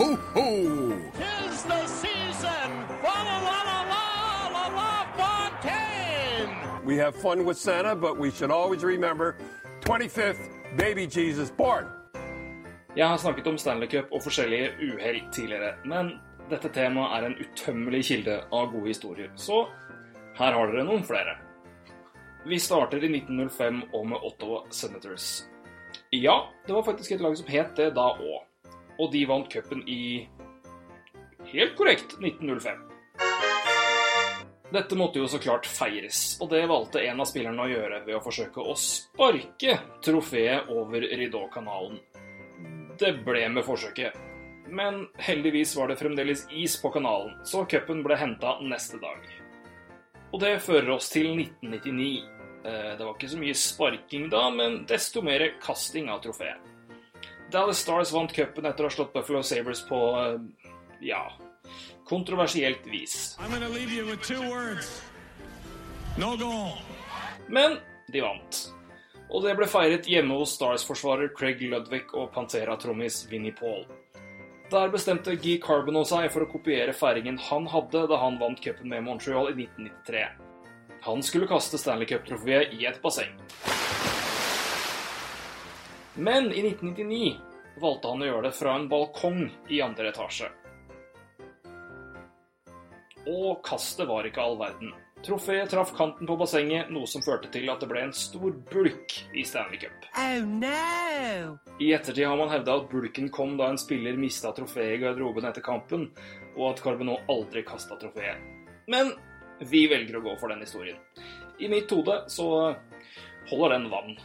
ho, ho! Tis the season! La, la la la la la la Fontaine! We have fun with Santa, but we should always remember 25th, baby Jesus born. Jeg har snakket om Stanley Cup og forskjellige uhell tidligere, men dette temaet er en utømmelig kilde av gode historier, så her har dere noen flere. Vi starter i 1905 og med Ottawa Senators. Ja, det var faktisk et lag som het det da òg. Og de vant cupen i helt korrekt 1905. Dette måtte jo så klart feires, og det valgte en av spillerne å gjøre ved å forsøke å sparke trofeet over Rideau-kanalen. Det ble med forsøket, men heldigvis var det fremdeles is på kanalen, så cupen ble henta neste dag. Og det fører oss til 1999. Eh, Det var ikke så mye sparking da, men desto mer kasting av trofeet. Dallas Stars vant cupen etter å ha slått Buffalo Sabres på eh, ja, kontroversielt vis. No. Men de vant. Og det ble feiret hjemme hos Stars-forsvarer Craig Ludvig og Pantera-trommis Vinnie Paul. Der bestemte Guy Carbono seg for å kopiere feiringen han hadde da han vant cupen med Montreal i 1993. Han skulle kaste Stanley Cup-trofeet i et basseng. Men i 1999 valgte han å gjøre det fra en balkong i andre etasje. Og kastet var ikke all verden. Trofeet traff kanten på bassenget, noe som førte til at det ble en stor bulk i Stanley Cup. Oh no! I ettertid har man hevda at bulken kom da en spiller mista trofeet i garderoben etter kampen, og at Carbonneau aldri kasta trofeet. Men vi velger å gå for den historien. I mitt hode så holder den vann.